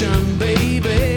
Baby.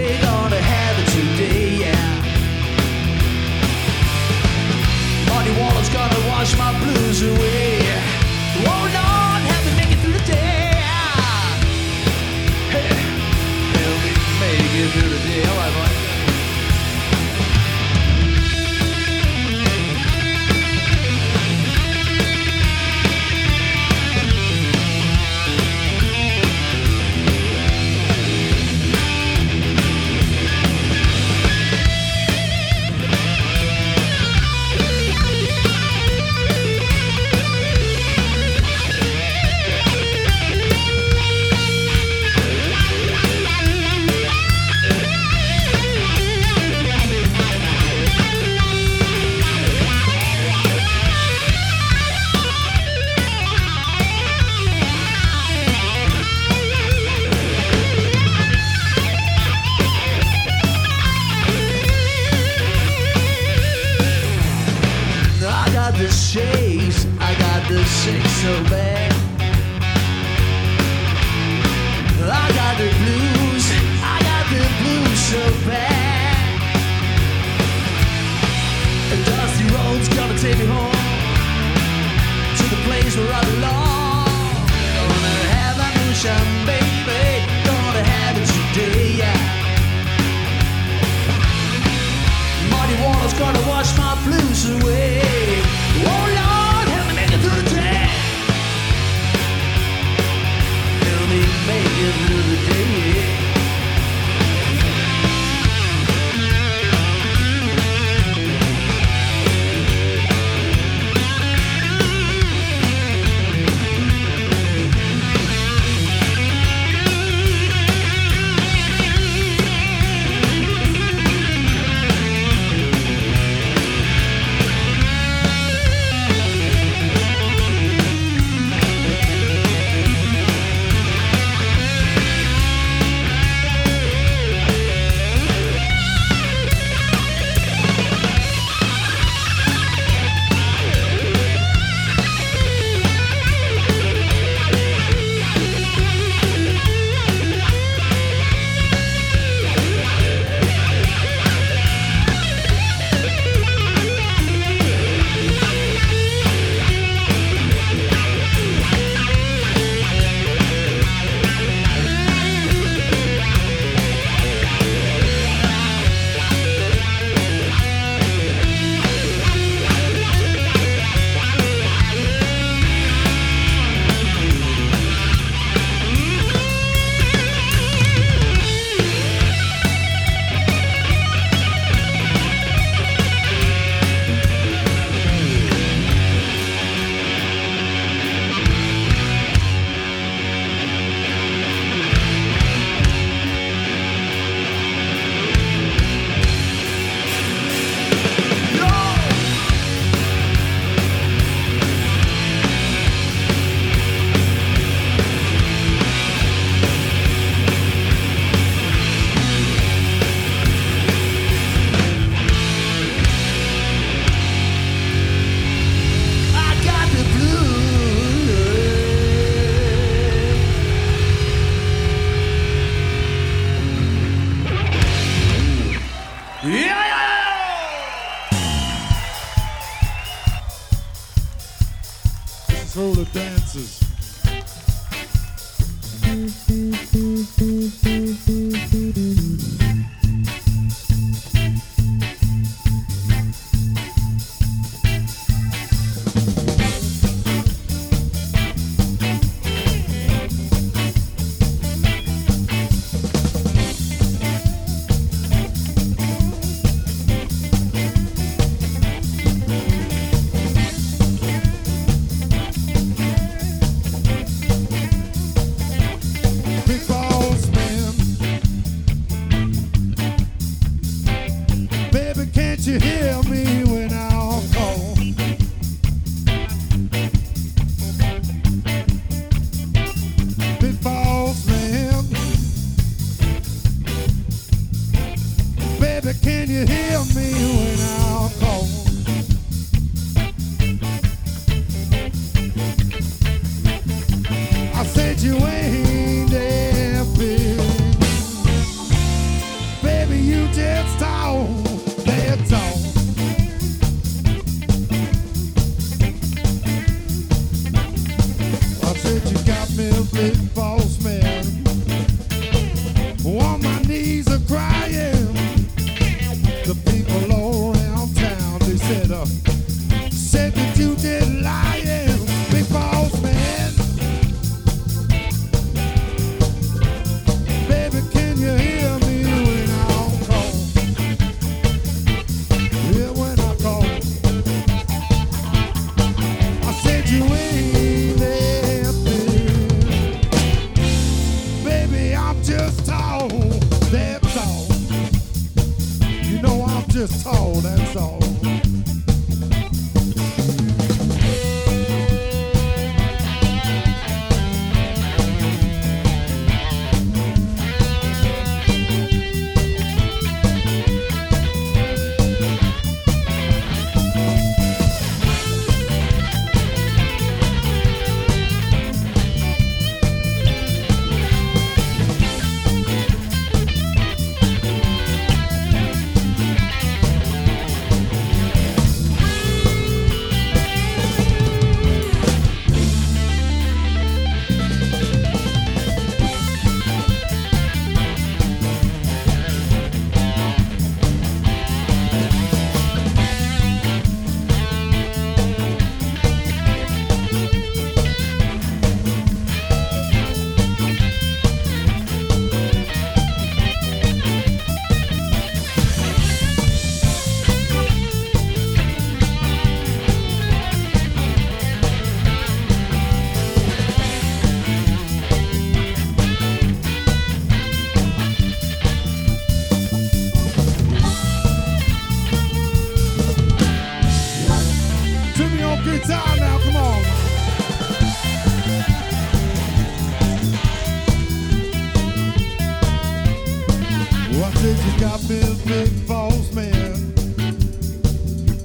I did you got me big balls, man?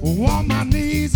Well, on my knees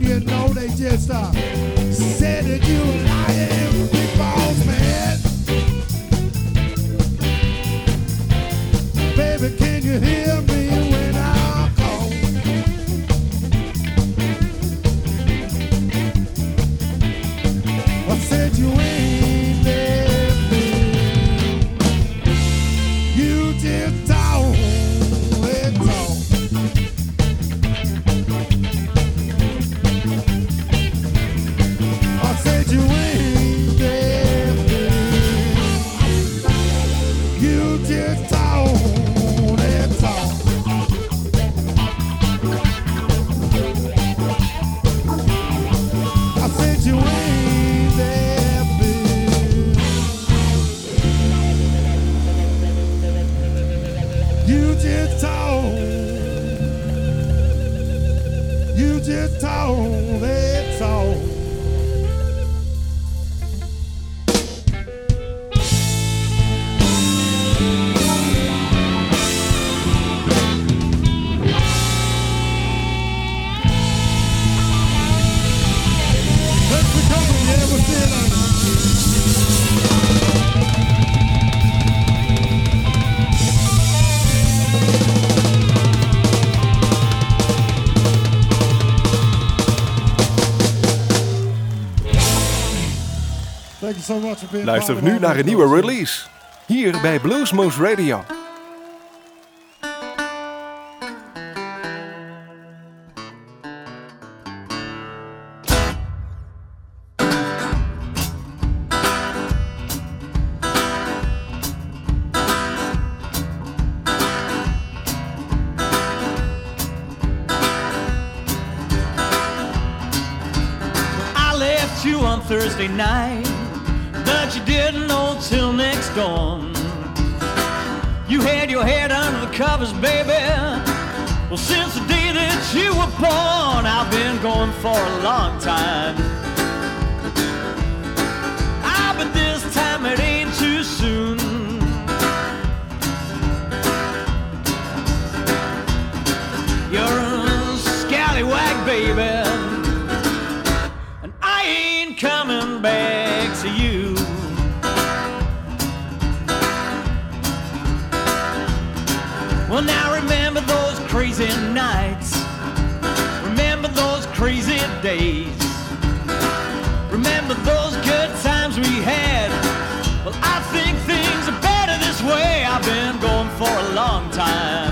you know they just uh, said that you Luister nu naar een nieuwe release. Hier bij Bluesmoose Radio. Thursday night but you didn't know till next dawn. You had your head under the covers, baby. Well, since the day that you were born, I've been going for a long time. crazy nights. Remember those crazy days. Remember those good times we had. Well, I think things are better this way. I've been going for a long time.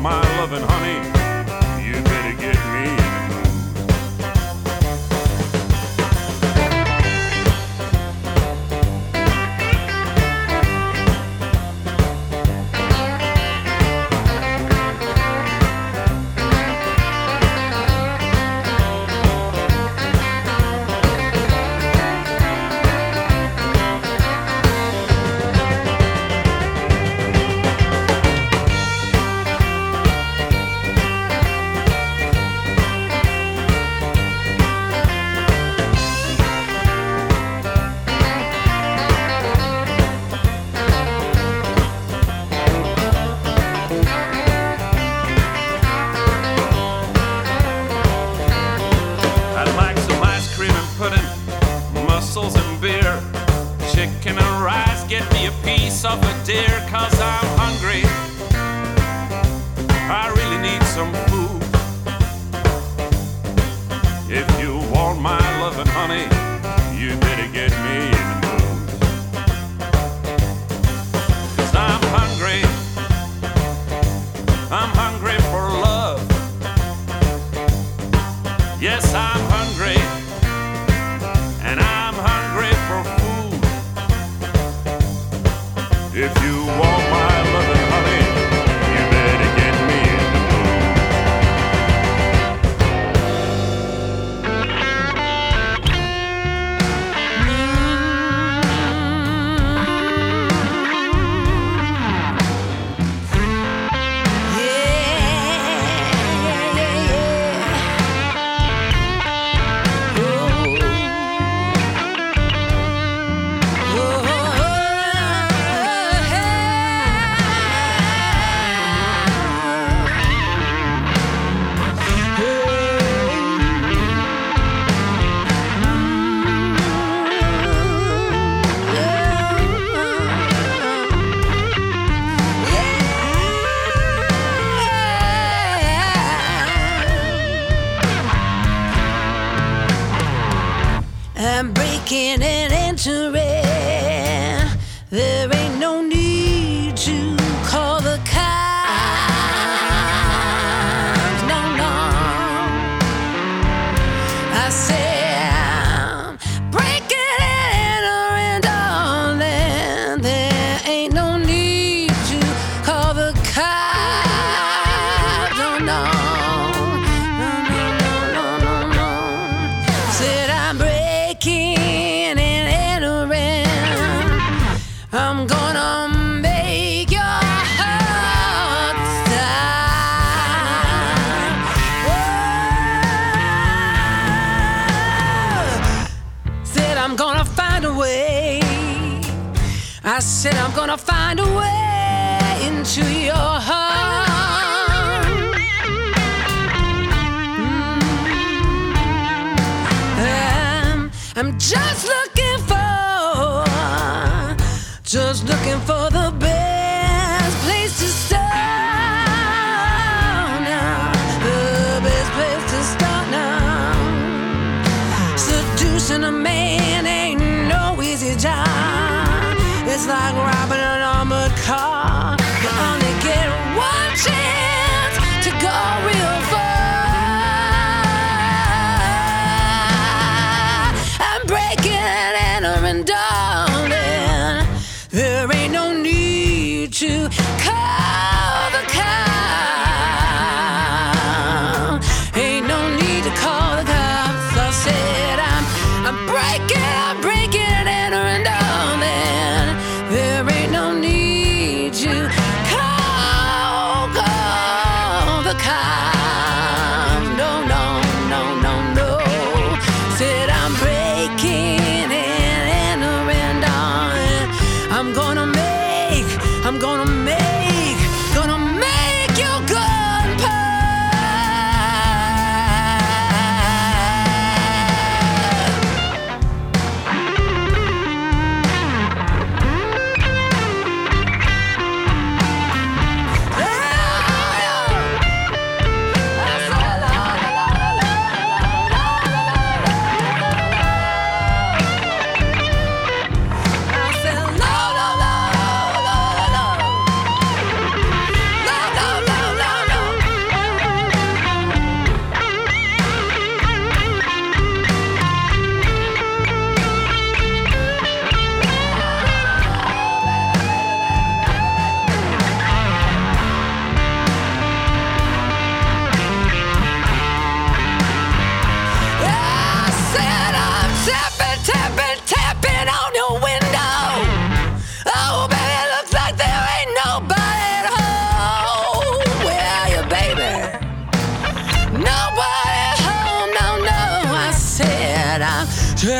My love and honey, like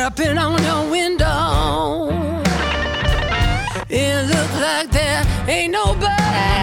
tapping on your window. It looks like there ain't nobody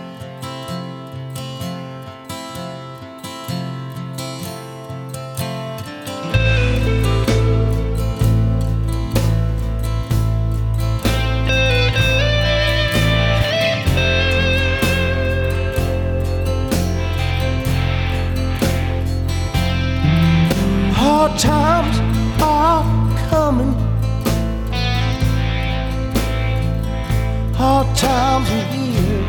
Times are here.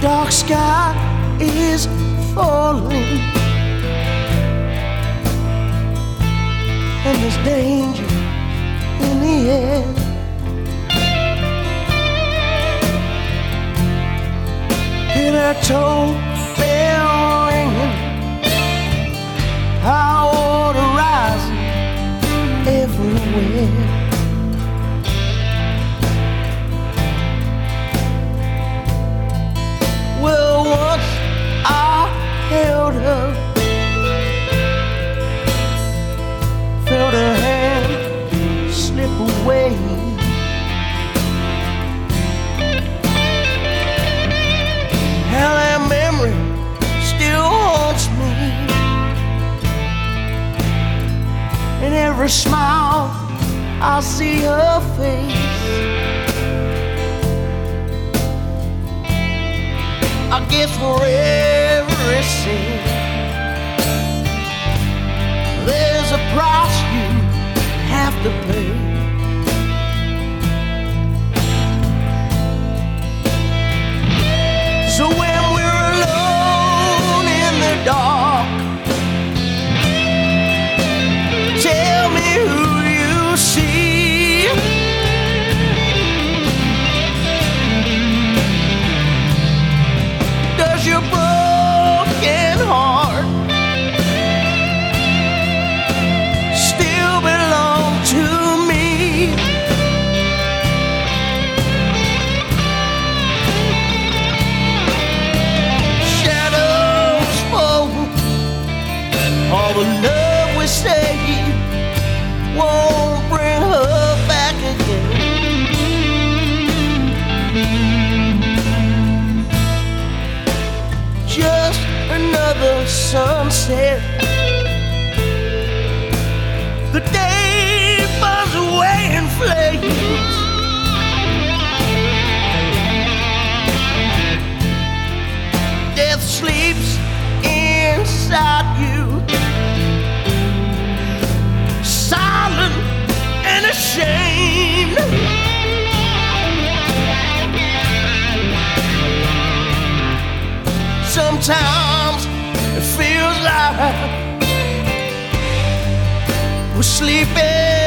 Dark sky is falling. And there's danger in the air. Hear that toll bell ringing. High everywhere. Well, once I held her, felt her hand slip away. How that memory still me. And every smile I see her face. I guess for every sin, there's a price you have to pay. sometimes it feels like we're sleeping.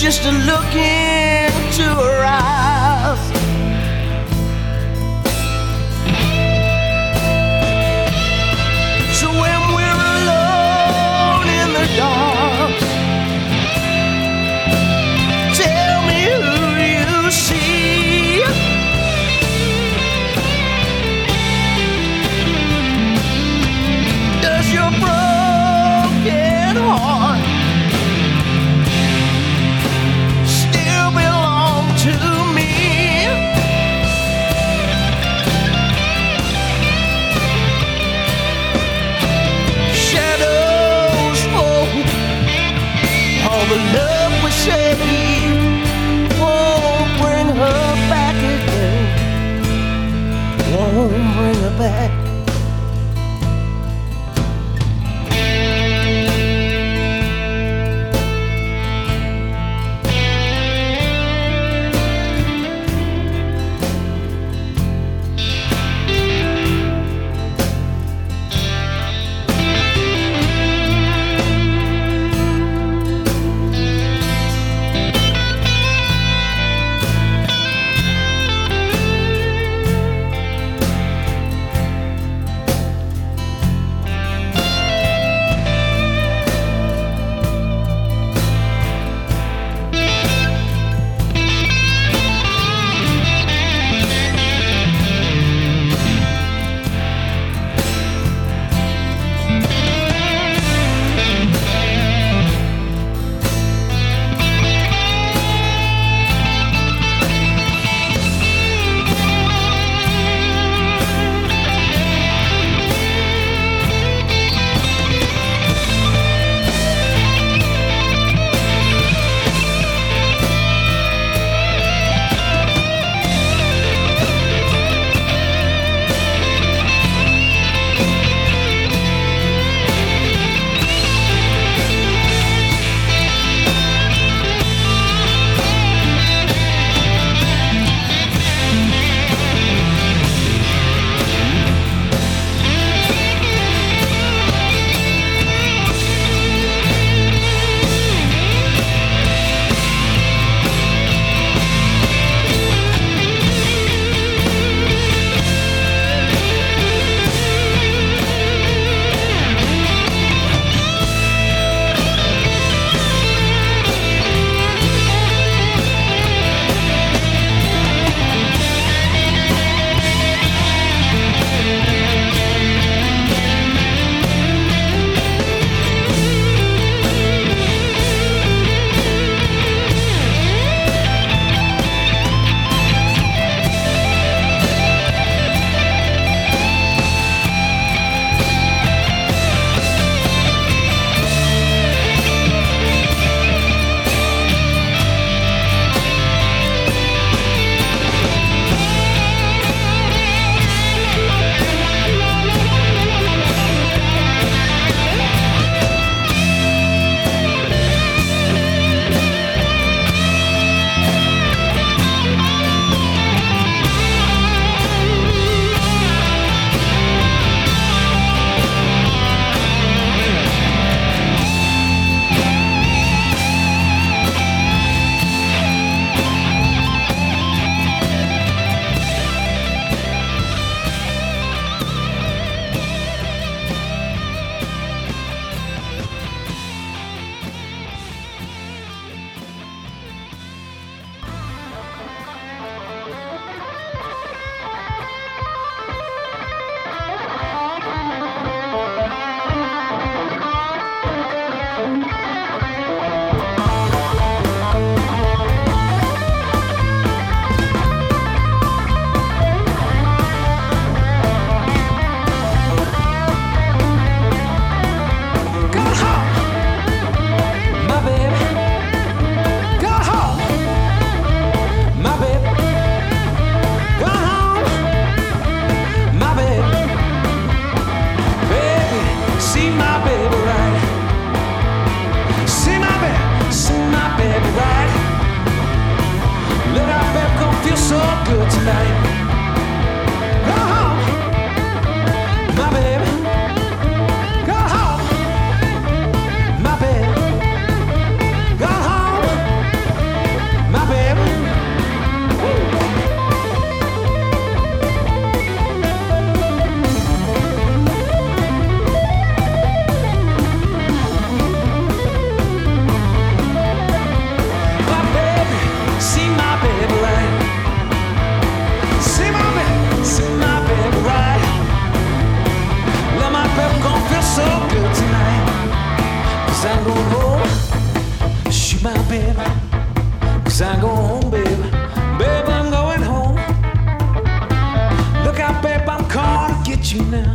just to look into her eyes. back. you now.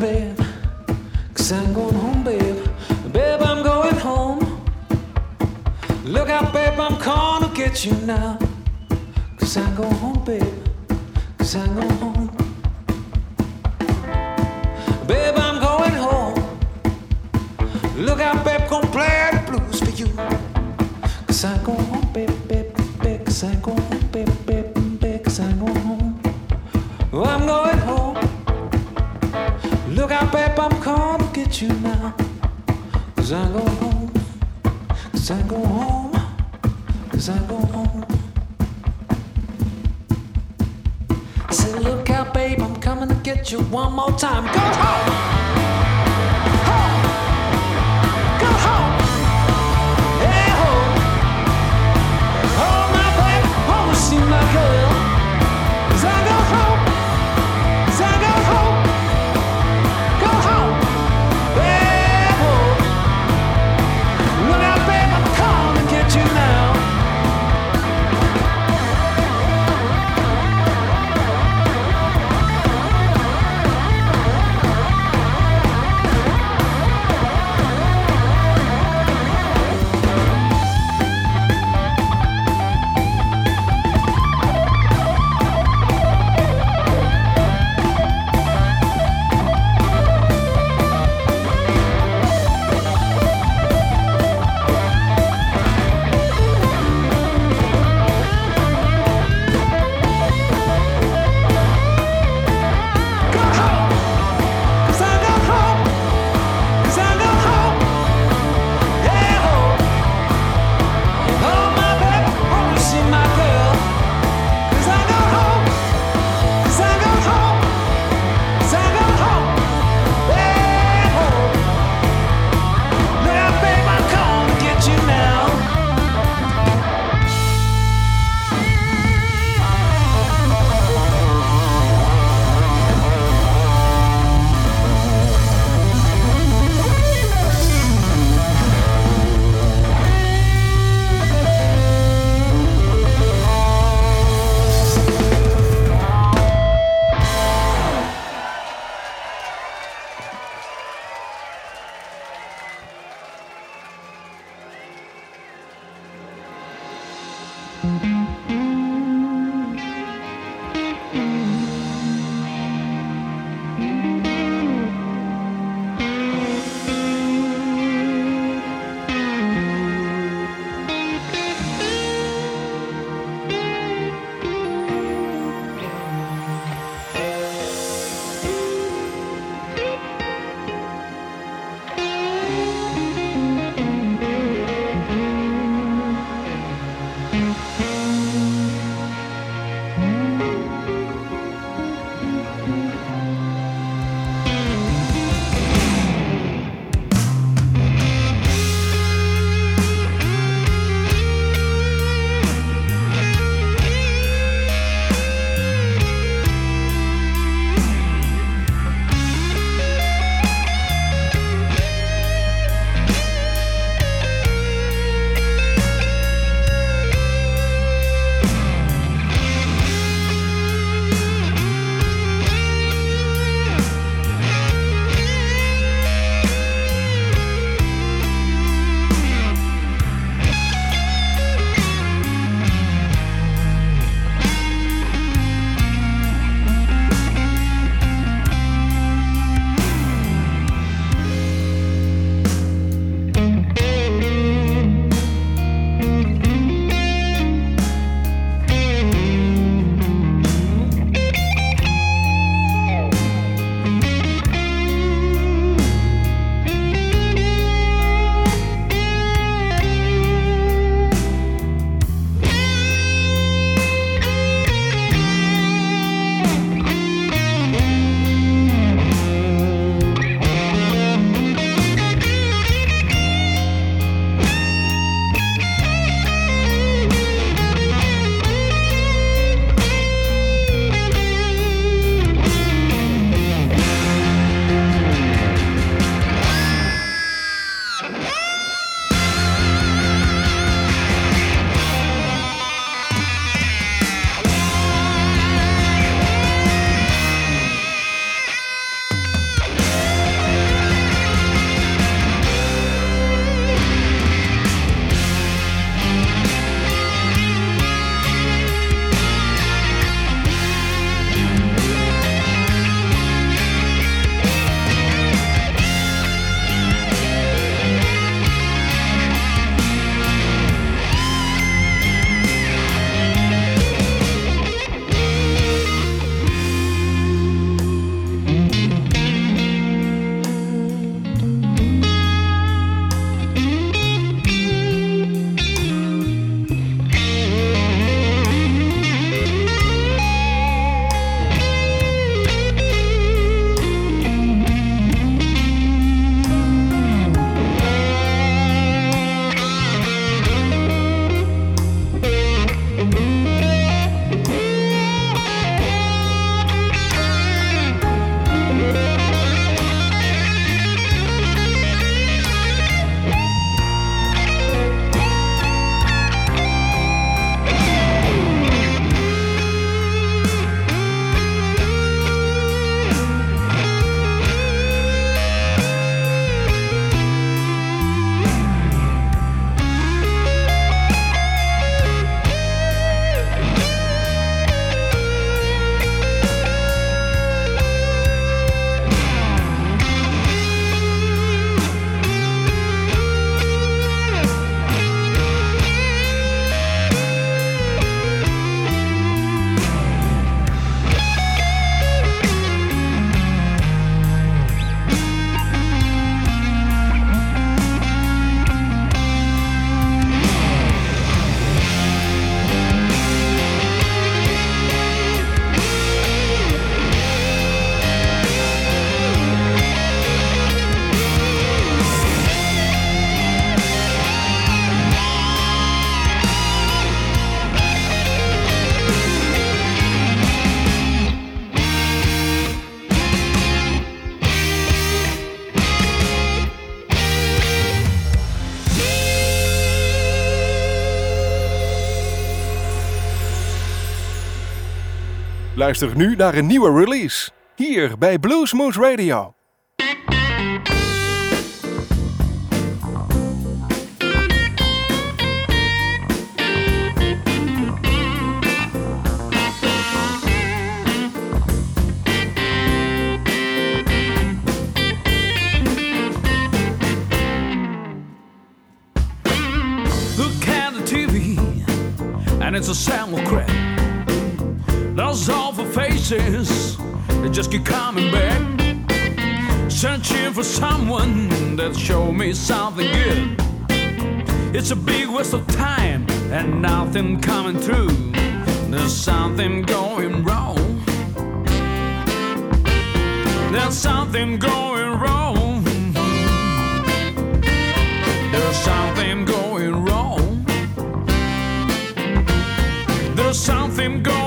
babe. Cause I'm going home, babe. Babe, I'm going home. Look out, babe, I'm gonna get you now. Cause I'm going home, babe. Cause I'm going home. You one more Luister nu naar een nieuwe release. Hier bij Bluesmoose Radio. And it's a Samuel crap. Those faces, they just keep coming back. Searching for someone that show me something good. It's a big waste of time and nothing coming through. There's something going wrong. There's something going wrong. There's something going wrong. There's something going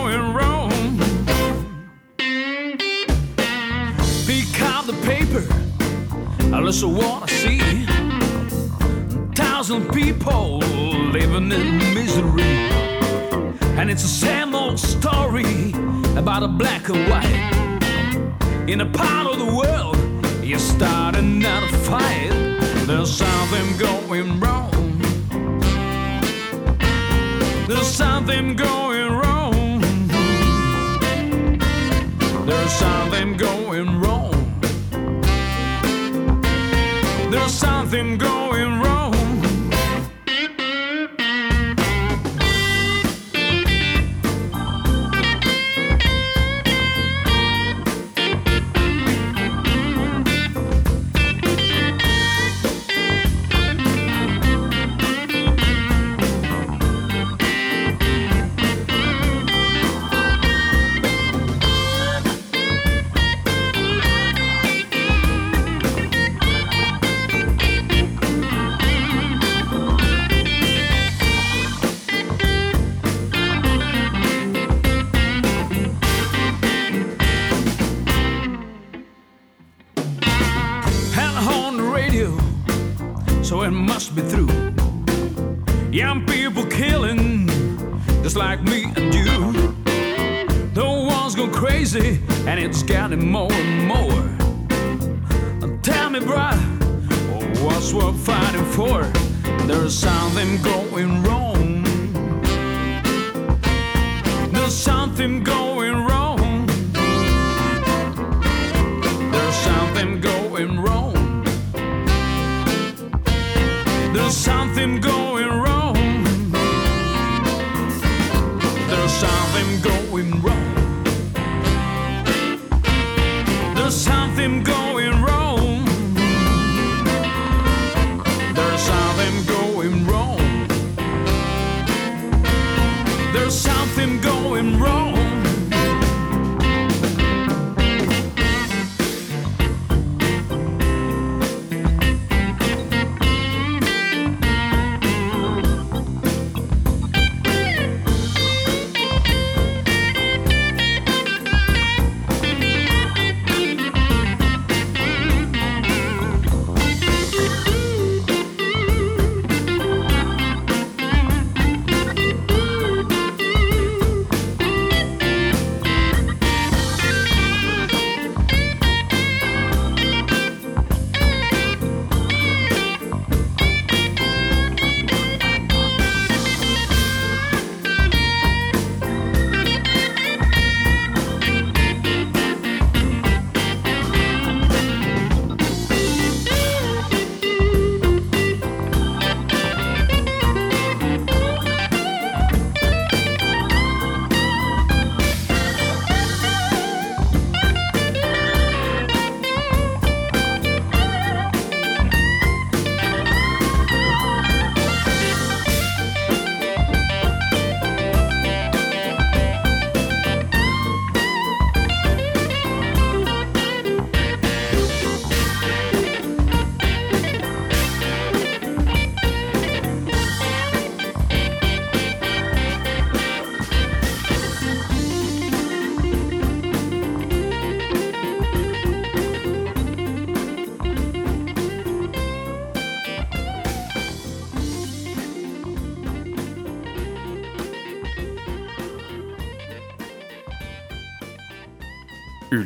I I see. Thousand people living in misery. And it's the same old story about a black and white. In a part of the world, you start another fight. There's something going wrong. There's something going wrong. There's something going wrong. Something going